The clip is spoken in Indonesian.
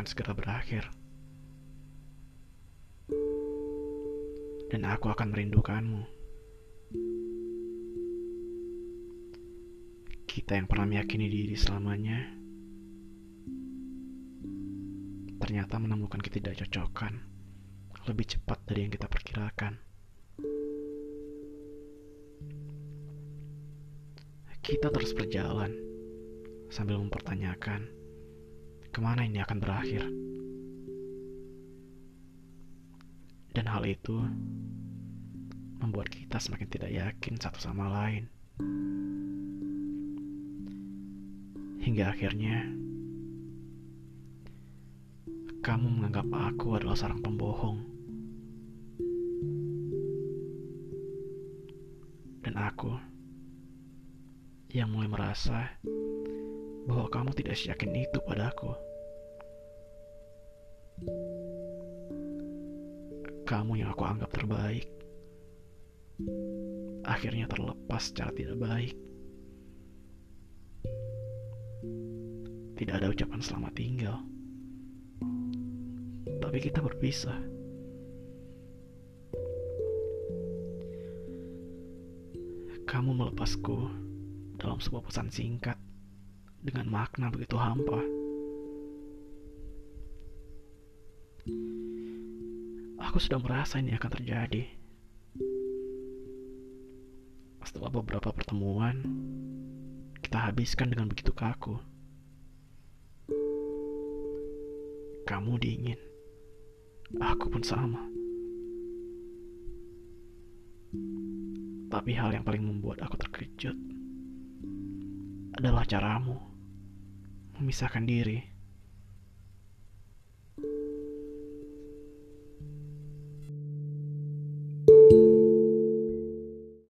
akan segera berakhir. Dan aku akan merindukanmu. Kita yang pernah meyakini diri selamanya, ternyata menemukan ketidakcocokan lebih cepat dari yang kita perkirakan. Kita terus berjalan sambil mempertanyakan ke mana ini akan berakhir. Dan hal itu membuat kita semakin tidak yakin satu sama lain. Hingga akhirnya, kamu menganggap aku adalah seorang pembohong. Dan aku yang mulai merasa bahwa kamu tidak seyakin itu padaku. Kamu yang aku anggap terbaik, akhirnya terlepas secara tidak baik. Tidak ada ucapan selamat tinggal. Tapi kita berpisah. Kamu melepasku dalam sebuah pesan singkat dengan makna begitu hampa. Aku sudah merasa ini akan terjadi. Setelah beberapa pertemuan, kita habiskan dengan begitu kaku. Kamu dingin. Aku pun sama. Tapi hal yang paling membuat aku terkejut adalah caramu memisahkan diri